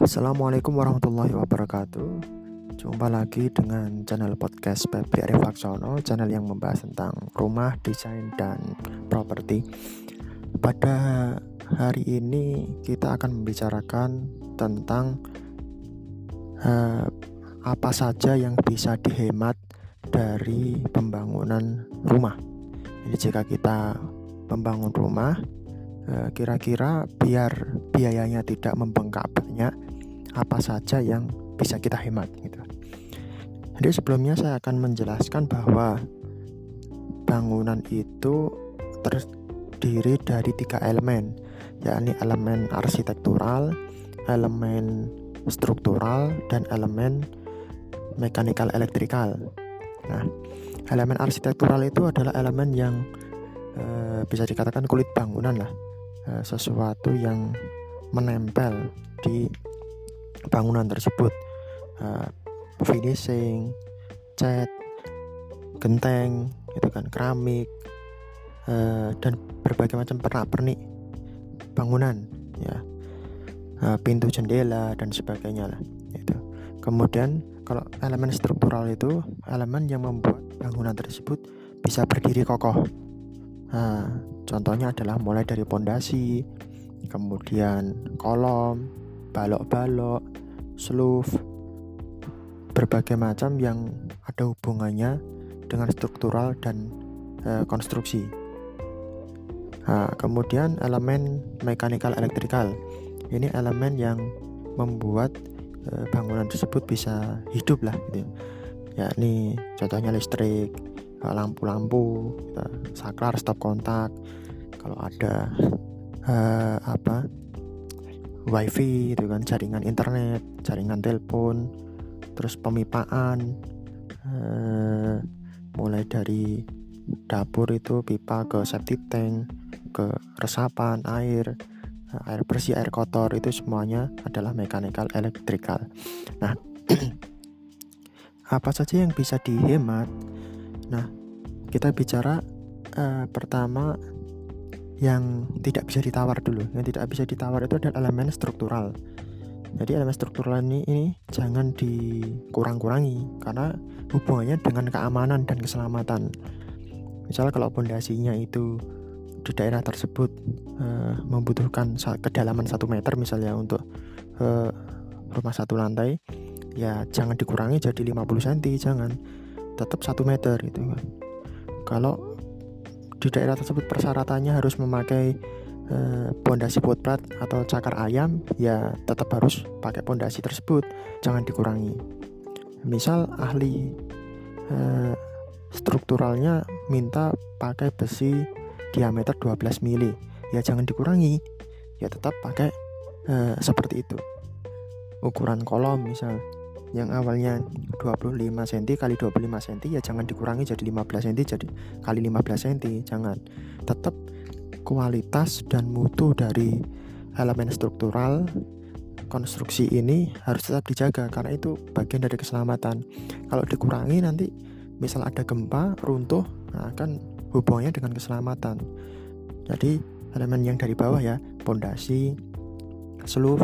Assalamualaikum warahmatullahi wabarakatuh. Jumpa lagi dengan channel podcast Febri Arif Laksono Channel yang membahas tentang rumah, desain, dan properti. Pada hari ini kita akan membicarakan tentang uh, Apa saja yang bisa dihemat dari pembangunan rumah. Jadi jika kita membangun rumah Eh, kira-kira biar biayanya tidak membengkak banyak apa saja yang bisa kita hemat gitu. Jadi sebelumnya saya akan menjelaskan bahwa bangunan itu terdiri dari tiga elemen yakni elemen arsitektural, elemen struktural dan elemen mekanikal elektrikal. Nah, elemen arsitektural itu adalah elemen yang e, bisa dikatakan kulit bangunan lah Eh, sesuatu yang menempel di bangunan tersebut. Uh, finishing cat genteng itu kan keramik uh, dan berbagai macam pernak-pernik bangunan ya. Uh, pintu jendela dan sebagainya lah itu kemudian kalau elemen struktural itu elemen yang membuat bangunan tersebut bisa berdiri kokoh. Nah, contohnya adalah mulai dari pondasi, kemudian kolom, balok-balok, sloof, berbagai macam yang ada hubungannya dengan struktural dan e, konstruksi. Nah, kemudian elemen mekanikal elektrikal. Ini elemen yang membuat e, bangunan tersebut bisa hidup lah gitu. Yakni contohnya listrik, lampu-lampu saklar stop kontak kalau ada uh, apa wifi itu kan jaringan internet jaringan telepon terus pemipaan uh, mulai dari dapur itu pipa ke septic tank ke resapan air air bersih air kotor itu semuanya adalah mechanical elektrikal nah apa saja yang bisa dihemat? Nah, kita bicara uh, pertama yang tidak bisa ditawar dulu. Yang tidak bisa ditawar itu adalah elemen struktural. Jadi elemen struktural ini, ini jangan dikurang-kurangi karena hubungannya dengan keamanan dan keselamatan. Misalnya kalau pondasinya itu di daerah tersebut uh, membutuhkan kedalaman satu meter misalnya untuk uh, rumah satu lantai, ya jangan dikurangi jadi 50 cm, jangan tetap satu meter gitu kan kalau di daerah tersebut persyaratannya harus memakai eh, pondasi uh, plat atau cakar ayam ya tetap harus pakai pondasi tersebut jangan dikurangi. Misal ahli uh, strukturalnya minta pakai besi diameter 12 mili ya jangan dikurangi ya tetap pakai uh, seperti itu. Ukuran kolom misal yang awalnya 25 cm kali 25 cm ya jangan dikurangi jadi 15 cm jadi kali 15 cm jangan. Tetap kualitas dan mutu dari elemen struktural konstruksi ini harus tetap dijaga karena itu bagian dari keselamatan. Kalau dikurangi nanti misal ada gempa runtuh nah akan hubungannya dengan keselamatan. Jadi elemen yang dari bawah ya pondasi seluf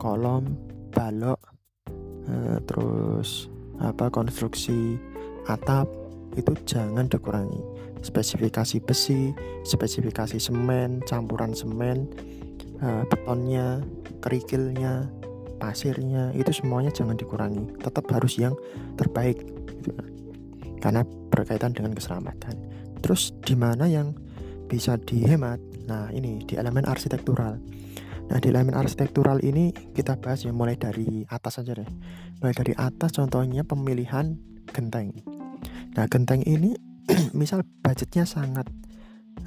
kolom balok Eh, terus apa konstruksi atap itu jangan dikurangi. Spesifikasi besi spesifikasi semen campuran semen uh, betonnya kerikilnya pasirnya itu semuanya jangan dikurangi. Tetap harus yang terbaik gitu. karena berkaitan dengan keselamatan. Terus di mana yang bisa dihemat? Nah ini di elemen arsitektural Nah di elemen arsitektural ini kita bahas ya mulai dari atas saja deh. Mulai dari atas contohnya pemilihan genteng. Nah genteng ini misal budgetnya sangat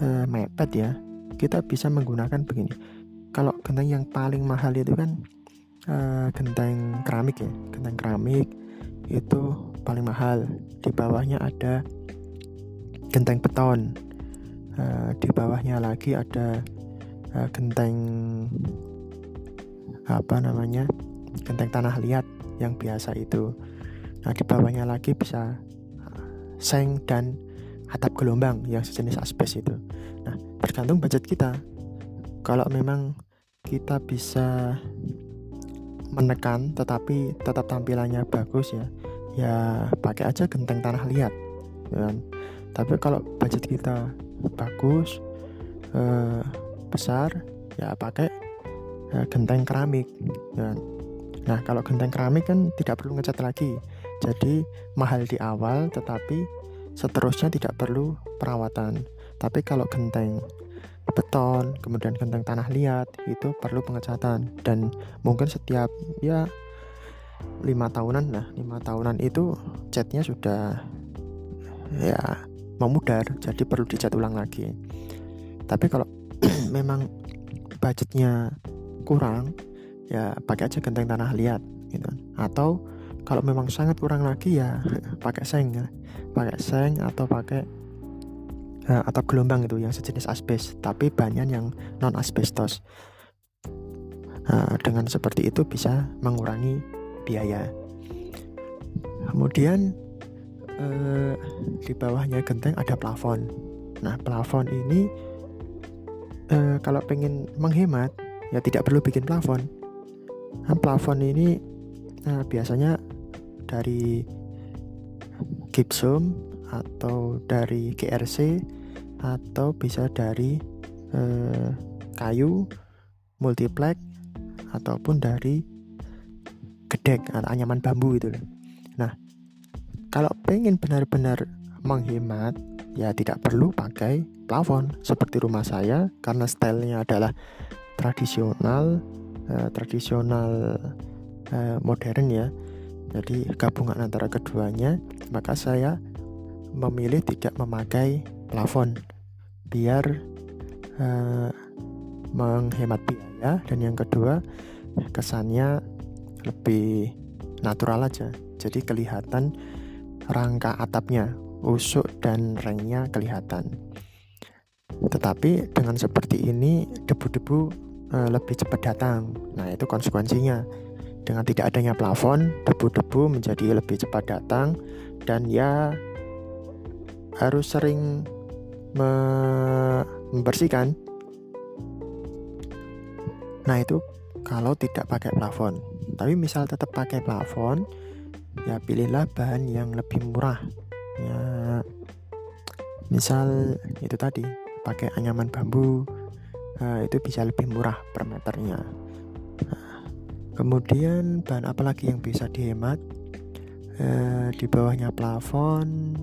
uh, mepet ya, kita bisa menggunakan begini. Kalau genteng yang paling mahal itu kan uh, genteng keramik ya, genteng keramik itu paling mahal. Di bawahnya ada genteng beton. Uh, di bawahnya lagi ada uh, genteng apa namanya genteng tanah liat yang biasa itu. Nah di bawahnya lagi bisa uh, seng dan atap gelombang yang sejenis asbes itu. Nah tergantung budget kita. Kalau memang kita bisa menekan tetapi tetap tampilannya bagus ya ya pakai aja genteng tanah liat ya kan? tapi kalau budget kita bagus eh, besar ya pakai eh, genteng keramik ya. Nah kalau genteng keramik kan tidak perlu ngecat lagi. Jadi mahal di awal tetapi seterusnya tidak perlu perawatan. Tapi kalau genteng beton, kemudian genteng tanah liat itu perlu pengecatan. Dan mungkin setiap ya lima tahunan nah lima tahunan itu catnya sudah ya memudar. Jadi perlu dicat ulang lagi. Tapi kalau memang budgetnya kurang ya pakai aja genteng tanah liat gitu. Atau kalau memang sangat kurang lagi ya pakai seng ya. pakai seng atau pakai uh, atau gelombang itu yang sejenis asbes tapi banyak yang non asbestos uh, dengan seperti itu bisa mengurangi biaya. Kemudian uh, di bawahnya genteng ada plafon. Nah plafon ini uh, kalau pengen menghemat ya tidak perlu bikin plafon. Nah, plafon ini uh, biasanya dari gypsum atau dari GRC atau bisa dari eh, kayu multiplex ataupun dari gedek atau anyaman bambu itu Nah, kalau pengen benar-benar menghemat ya tidak perlu pakai plafon seperti rumah saya karena stylenya adalah tradisional eh, tradisional eh, modern ya. Jadi gabungan antara keduanya maka saya memilih tidak memakai plafon biar uh, menghemat biaya. Dan yang kedua kesannya lebih natural aja. Jadi kelihatan rangka atapnya usuk dan rengnya kelihatan tetapi dengan seperti ini debu-debu uh, lebih cepat datang nah itu konsekuensinya dengan tidak adanya plafon debu-debu menjadi lebih cepat datang dan ya harus sering me membersihkan. Nah, itu kalau tidak pakai plafon. Tapi misal tetap pakai plafon, ya pilihlah bahan yang lebih murah. Ya misal itu tadi pakai anyaman bambu nah, itu bisa lebih murah per meternya. Nah, kemudian bahan apa lagi yang bisa dihemat? Eh, di bawahnya plafon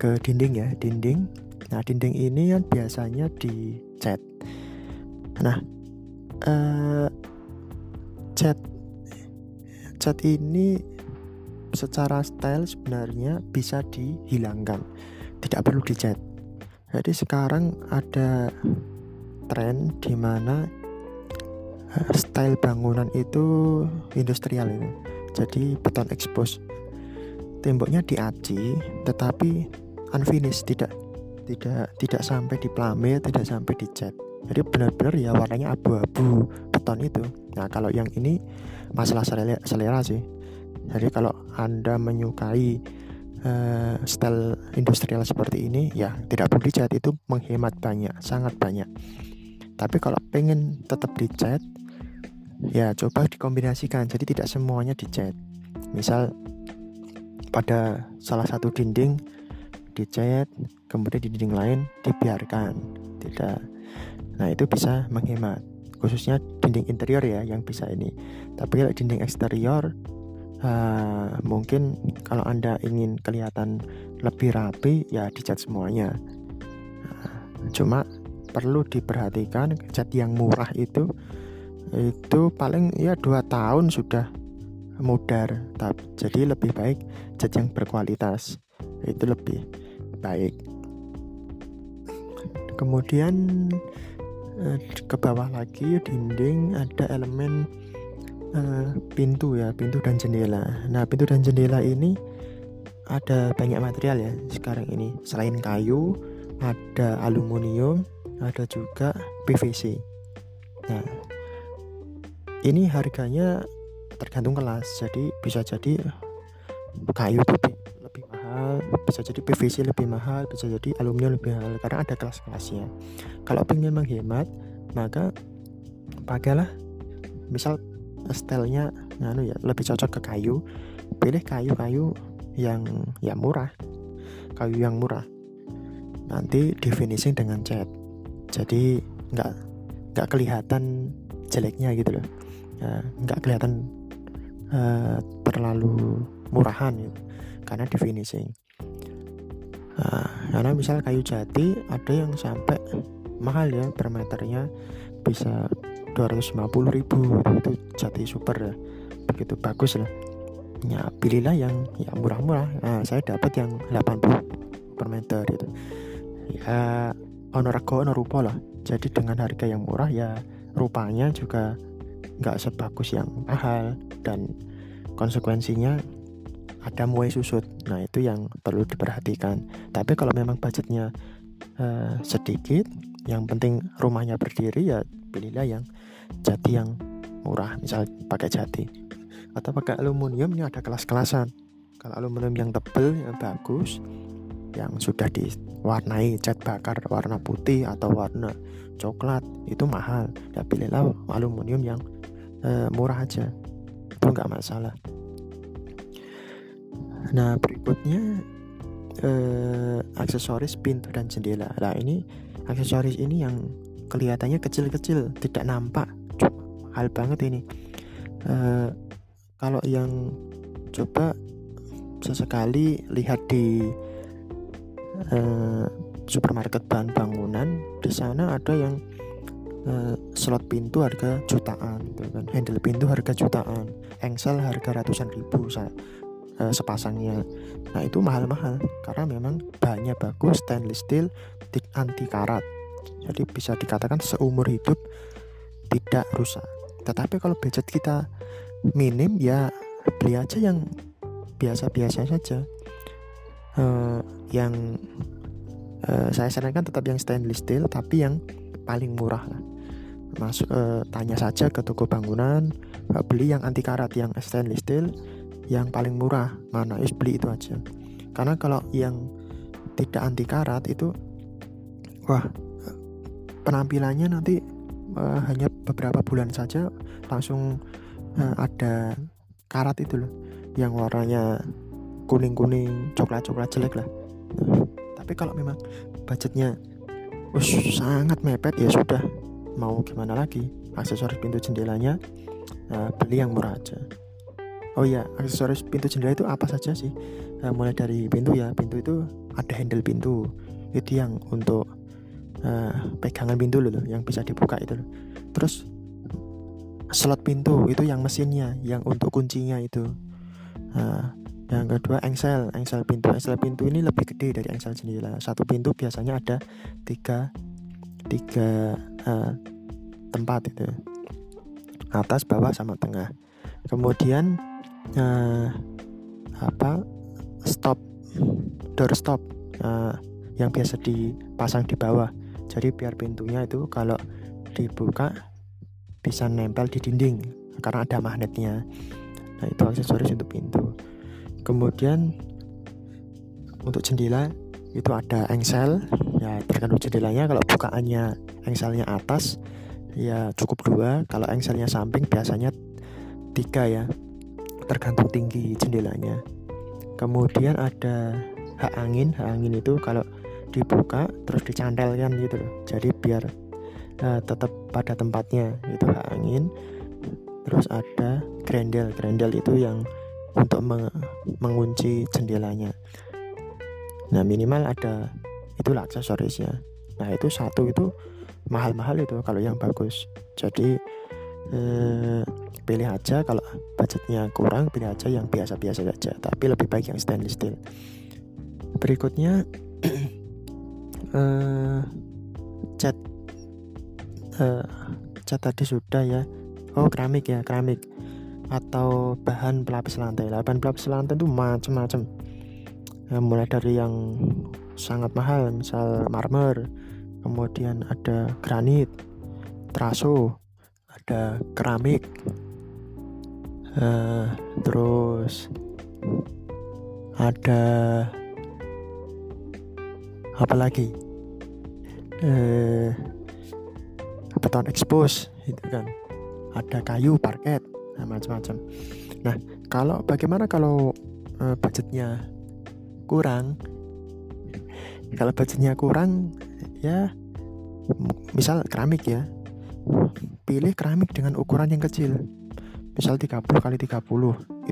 ke dinding ya dinding. Nah dinding ini kan biasanya dicat. Nah uh, cat cat ini secara style sebenarnya bisa dihilangkan. Tidak perlu dicat. Jadi sekarang ada tren di mana uh, style bangunan itu industrial ini. Jadi beton expose temboknya diaci tetapi unfinished tidak tidak tidak sampai di plame tidak sampai di cat jadi benar-benar ya warnanya abu-abu beton itu. Nah kalau yang ini masalah selera, selera sih jadi kalau anda menyukai uh, style industrial seperti ini ya tidak perlu dicat. Itu menghemat banyak sangat banyak. Tapi kalau pengen tetap dicat ya coba dikombinasikan. Jadi tidak semuanya dicat. Misal pada salah satu dinding dicat kemudian di dinding lain dibiarkan. Tidak. Nah itu bisa menghemat. Khususnya dinding interior ya yang bisa ini. Tapi kalau dinding eksterior uh, mungkin kalau anda ingin kelihatan lebih rapi ya dicat semuanya. Uh, cuma perlu diperhatikan cat yang murah itu itu paling ya dua tahun sudah mudar. Tapi jadi lebih baik cat yang berkualitas itu lebih baik. Kemudian eh, ke bawah lagi dinding ada elemen uh, pintu ya pintu dan jendela. Nah pintu dan jendela ini ada banyak material ya sekarang ini. Selain kayu ada aluminium ada juga PVC nah ini harganya tergantung kelas. Jadi bisa jadi kayu itu mahal bisa jadi PVC lebih mahal bisa jadi aluminium lebih mahal. Karena ada kelas-kelasnya. Kalau ingin menghemat maka pakailah misal stylenya anu ya lebih cocok ke kayu. Pilih kayu-kayu yang ya murah. Kayu yang murah. Nanti di finishing dengan cat. Jadi nggak nggak kelihatan jeleknya gitu loh. Ya, kelihatan uh, terlalu murahan gitu karena di finishing. Nah, karena misal kayu jati ada yang sampai mahal ya per meternya bisa 250 ribu. Itu jati super ya. Begitu bagus lah ya pilihlah yang ya murah-murah. Nah, saya dapat yang 80 per meter itu ya honor rego honor rupa lah. Jadi dengan harga yang murah ya rupanya juga nggak sebagus yang mahal. Dan konsekuensinya ada muai susut. Nah itu yang perlu diperhatikan. Tapi kalau memang budgetnya uh, sedikit yang penting rumahnya berdiri ya pilihlah yang jati yang murah misal pakai jati. Atau pakai aluminium ini ada kelas-kelasan. Kalau aluminium yang tebel yang bagus yang sudah diwarnai cat bakar warna putih atau warna coklat itu mahal. Ya pilihlah aluminium yang e, murah aja. Itu nggak masalah. Nah berikutnya eh, aksesoris pintu dan jendela. Nah ini aksesoris ini yang kelihatannya kecil-kecil tidak nampak. Hal banget ini. Uh, kalau yang coba sesekali lihat di uh, supermarket bahan bangunan di sana ada yang uh, slot pintu harga jutaan gitu kan. Handle pintu harga jutaan engsel harga ratusan ribu uh, sepasangnya. Nah itu mahal-mahal karena memang bahannya bagus stainless steel anti karat jadi bisa dikatakan seumur hidup tidak rusak. Tetapi kalau budget kita minim ya beli aja yang biasa-biasa saja. Uh, yang uh, saya sarankan tetap yang stainless steel tapi yang paling murah lah. Masuk uh, tanya saja ke toko bangunan uh, beli yang anti karat yang stainless steel yang paling murah. Mana is beli itu aja. Karena kalau yang tidak anti karat itu wah penampilannya nanti uh, hanya beberapa bulan saja langsung uh, ada karat itu loh yang warnanya kuning-kuning coklat-coklat jelek lah. Tapi kalau memang budgetnya us, sangat mepet ya sudah. Mau gimana lagi? Aksesoris pintu jendelanya uh, beli yang murah aja. Oh ya aksesoris pintu jendela itu apa saja sih? Uh, mulai dari pintu ya pintu itu ada handle pintu. Itu yang untuk uh, pegangan pintu loh yang bisa dibuka itu loh. terus slot pintu itu yang mesinnya yang untuk kuncinya itu. Uh, yang kedua engsel. Engsel pintu. Engsel pintu ini lebih gede dari engsel jendela satu pintu biasanya ada tiga tiga uh, tempat itu. Atas bawah sama tengah. Kemudian uh, apa stop door stop uh, yang biasa dipasang di bawah jadi biar pintunya itu kalau dibuka bisa nempel di dinding karena ada magnetnya. Nah itu aksesoris untuk pintu. Kemudian untuk jendela itu ada engsel. Ya tergantung jendelanya. Kalau bukaannya engselnya atas ya cukup dua. Kalau engselnya samping biasanya tiga ya. Tergantung tinggi jendelanya. Kemudian ada hak angin. Hak angin itu kalau dibuka terus dicantelkan gitu loh. Jadi biar uh, tetap pada tempatnya itu angin. Terus ada grendel. Grendel itu yang untuk meng mengunci jendelanya. Nah minimal ada itulah aksesorisnya. Nah itu satu itu mahal-mahal itu kalau yang bagus. Jadi eh, pilih aja kalau budgetnya kurang pilih aja yang biasa-biasa saja tapi lebih baik yang stainless steel. Berikutnya uh, cat uh, cat tadi sudah ya. Oh keramik ya keramik. Atau bahan pelapis lantai. Bahan pelapis lantai itu macam-macam ya, mulai dari yang sangat mahal misal marmer kemudian ada granit teraso ada keramik uh, terus ada apalagi eh, beton expose itu kan. Ada kayu parket macam-macam. Nah kalau bagaimana kalau uh, budgetnya kurang? Kalau budgetnya kurang ya misal keramik ya. Pilih keramik dengan ukuran yang kecil. Misal 30 kali 30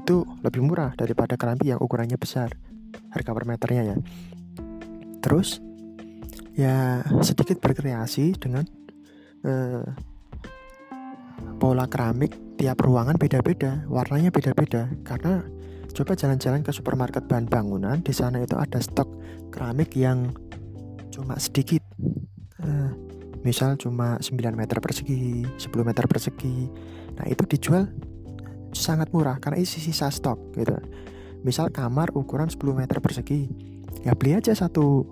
itu lebih murah daripada keramik yang ukurannya besar harga per meternya ya terus ya sedikit berkreasi dengan uh, pola keramik tiap ruangan beda-beda warnanya beda-beda. Karena coba jalan-jalan ke supermarket bahan bangunan di sana itu ada stok keramik yang cuma sedikit. Uh, misal cuma 9 meter persegi 10 meter persegi. Nah itu dijual sangat murah karena isi sisa stok gitu. Misal kamar ukuran 10 meter persegi, ya beli aja satu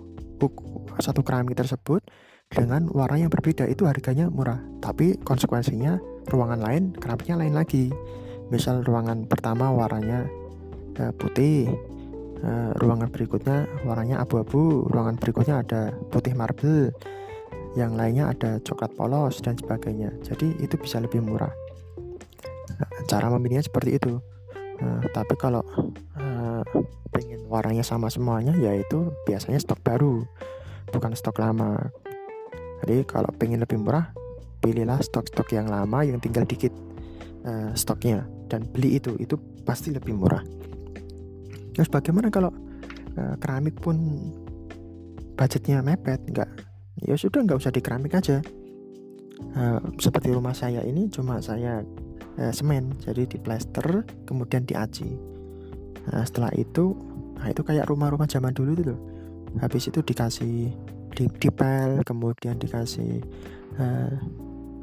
satu keramik tersebut dengan warna yang berbeda itu harganya murah. Tapi konsekuensinya ruangan lain keramiknya lain lagi. Misal ruangan pertama warnanya uh, putih, uh, ruangan berikutnya warnanya abu-abu, ruangan berikutnya ada putih marble, yang lainnya ada coklat polos dan sebagainya. Jadi itu bisa lebih murah cara memilihnya seperti itu nah, tapi kalau pengen warnanya sama semuanya yaitu biasanya stok baru bukan stok lama. Jadi kalau pengen lebih murah pilihlah stok-stok yang lama yang tinggal dikit uh, stoknya dan beli itu. Itu pasti lebih murah. Terus bagaimana kalau uh, keramik pun budgetnya mepet nggak? Ya sudah nggak usah di keramik aja. Uh, seperti rumah saya ini cuma saya eh, semen jadi di plester kemudian diaci nah, setelah itu nah itu kayak rumah-rumah zaman dulu itu habis itu dikasih di dipel kemudian dikasih eh,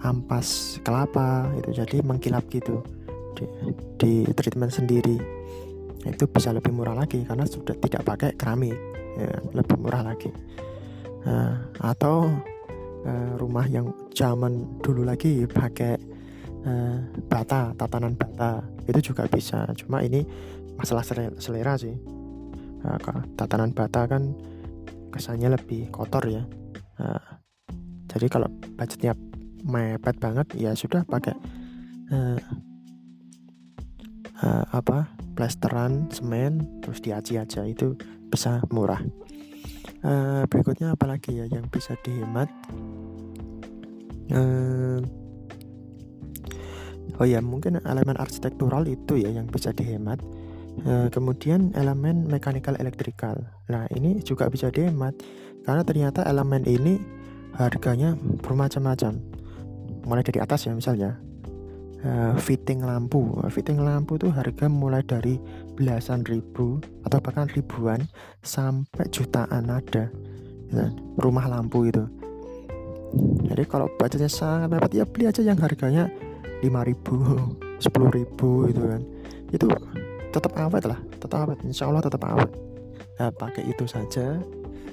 ampas kelapa itu jadi mengkilap gitu di, di treatment sendiri. Itu bisa lebih murah lagi karena sudah tidak pakai keramik ya, lebih murah lagi. Uh, atau uh, rumah yang zaman dulu lagi pakai uh, bata tatanan bata itu juga bisa. Cuma ini masalah selera, sih. Uh, tatanan bata kan kesannya lebih kotor ya. Uh, jadi kalau budgetnya mepet banget ya sudah pakai uh, uh, apa plesteran semen terus diaci aja itu bisa murah. Uh, berikutnya apalagi ya yang bisa dihemat? Uh, oh ya mungkin elemen arsitektural itu ya yang bisa dihemat kemudian elemen mechanical electrical. Nah ini juga bisa dihemat karena ternyata elemen ini harganya bermacam-macam. Mulai dari atas ya misalnya. E, fitting lampu. Fitting lampu itu harga mulai dari belasan ribu atau bahkan ribuan sampai jutaan ada. Ya, rumah lampu itu. Jadi kalau budgetnya sangat mepet ya beli aja yang harganya lima ribu sepuluh ribu gitu kan. Itu tetap awet lah tetap awet. Insya Allah tetap awet. Nah, pakai itu saja.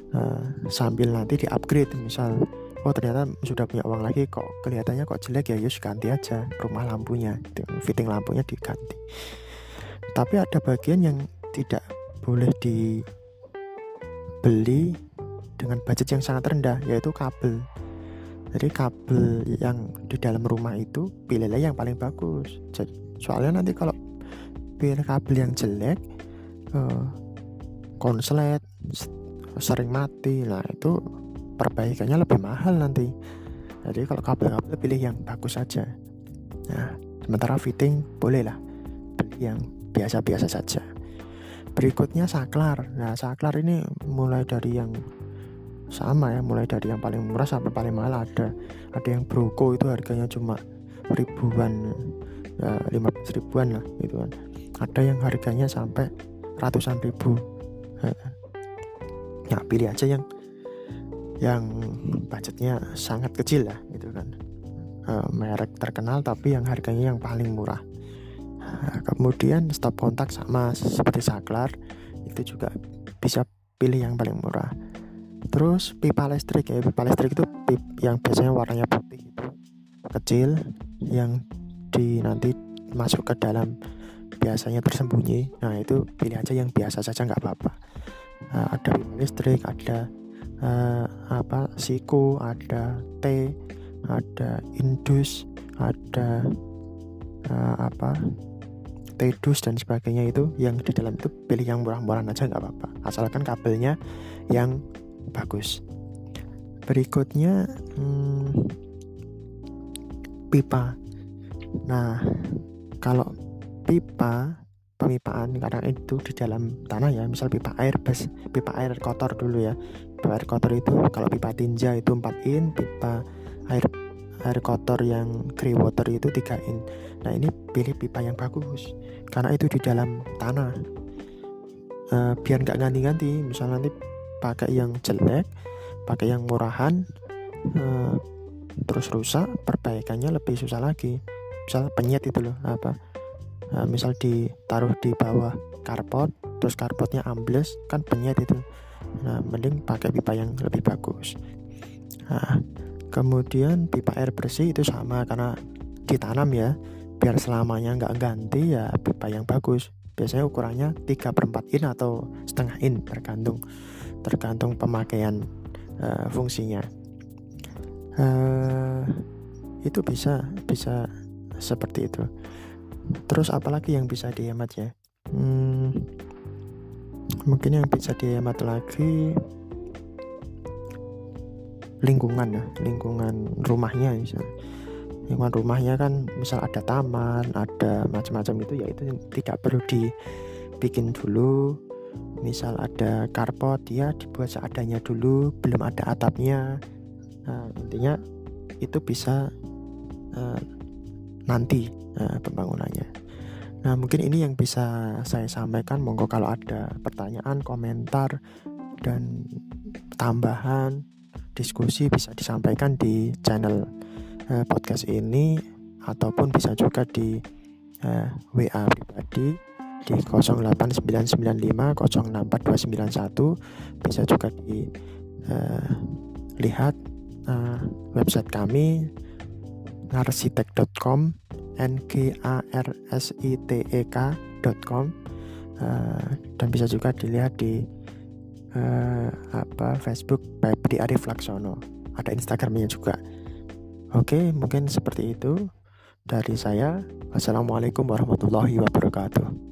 Uh, sambil nanti di upgrade misal oh ternyata sudah punya uang lagi kok kelihatannya kok jelek ya yus ganti aja rumah lampunya. Fitting lampunya diganti. Tapi ada bagian yang tidak boleh dibeli dengan budget yang sangat rendah yaitu kabel. Jadi kabel yang di dalam rumah itu pilihlah yang paling bagus. Jadi, soalnya nanti kalau pilih kabel yang jelek uh, konslet sering mati. Nah itu perbaikannya lebih mahal nanti. Jadi kalau kabel-kabel pilih yang bagus saja. Nah sementara fitting bolehlah beli yang biasa-biasa saja. Berikutnya saklar. Nah saklar ini mulai dari yang sama ya mulai dari yang paling murah sampai paling mahal ada. Ada yang broko itu harganya cuma ribuan ya, lima belas ribuan lah gitu kan ada yang harganya sampai ratusan ribu. Nah pilih aja yang yang budgetnya sangat kecil lah gitu kan. E, merek terkenal tapi yang harganya yang paling murah. Nah, kemudian stop kontak sama seperti saklar itu juga bisa pilih yang paling murah. Terus pipa listrik ya pipa listrik itu pip yang biasanya warnanya putih itu kecil yang di nanti masuk ke dalam biasanya tersembunyi. Nah itu pilih aja yang biasa saja nggak apa-apa. Nah, ada listrik ada uh, apa siku ada T ada indus ada uh, apa tedus dan sebagainya itu yang di dalam itu pilih yang murah-murah aja nggak apa-apa. Asalkan kabelnya yang bagus. Berikutnya hmm, pipa. Nah kalau pipa pemipaan karena itu di dalam tanah ya. Misal pipa air bas pipa air kotor dulu ya. Pipa air kotor itu kalau pipa tinja itu 4 in pipa air air kotor yang grey water itu 3 in. Nah ini pilih pipa yang bagus karena itu di dalam tanah. E, biar nggak ganti-ganti misal nanti pakai yang jelek pakai yang murahan e, terus rusak perbaikannya lebih susah lagi. Misal penyet itu loh apa e, misal ditaruh di bawah karpot terus karpotnya ambles kan penyet itu. Nah mending pakai pipa yang lebih bagus. Nah kemudian pipa air bersih itu sama karena ditanam ya. Biar selamanya nggak ganti ya pipa yang bagus. Biasanya ukurannya 3 per 4 in atau setengah in tergantung tergantung pemakaian uh, fungsinya. Uh, itu bisa bisa seperti itu terus apalagi yang bisa dihemat ya? Hmm, mungkin yang bisa dihemat lagi lingkungan ya lingkungan rumahnya misalnya lingkungan rumahnya kan misal ada taman ada macam-macam itu ya itu tidak perlu dibikin dulu. Misal ada karpot ya dibuat seadanya dulu belum ada atapnya. Nah, intinya itu bisa uh, nanti uh, pembangunannya. Nah mungkin ini yang bisa saya sampaikan. Monggo kalau ada pertanyaan komentar dan tambahan diskusi bisa disampaikan di channel uh, podcast ini ataupun bisa juga di uh, eh, WA pribadi di 08995 bisa juga dilihat uh, uh, website kami narsitek.com n g a r s i t e k.com uh, dan bisa juga dilihat di uh, apa Facebook Febri Arif Laksono ada Instagramnya juga Oke, mungkin seperti itu dari saya. Wassalamualaikum warahmatullahi wabarakatuh.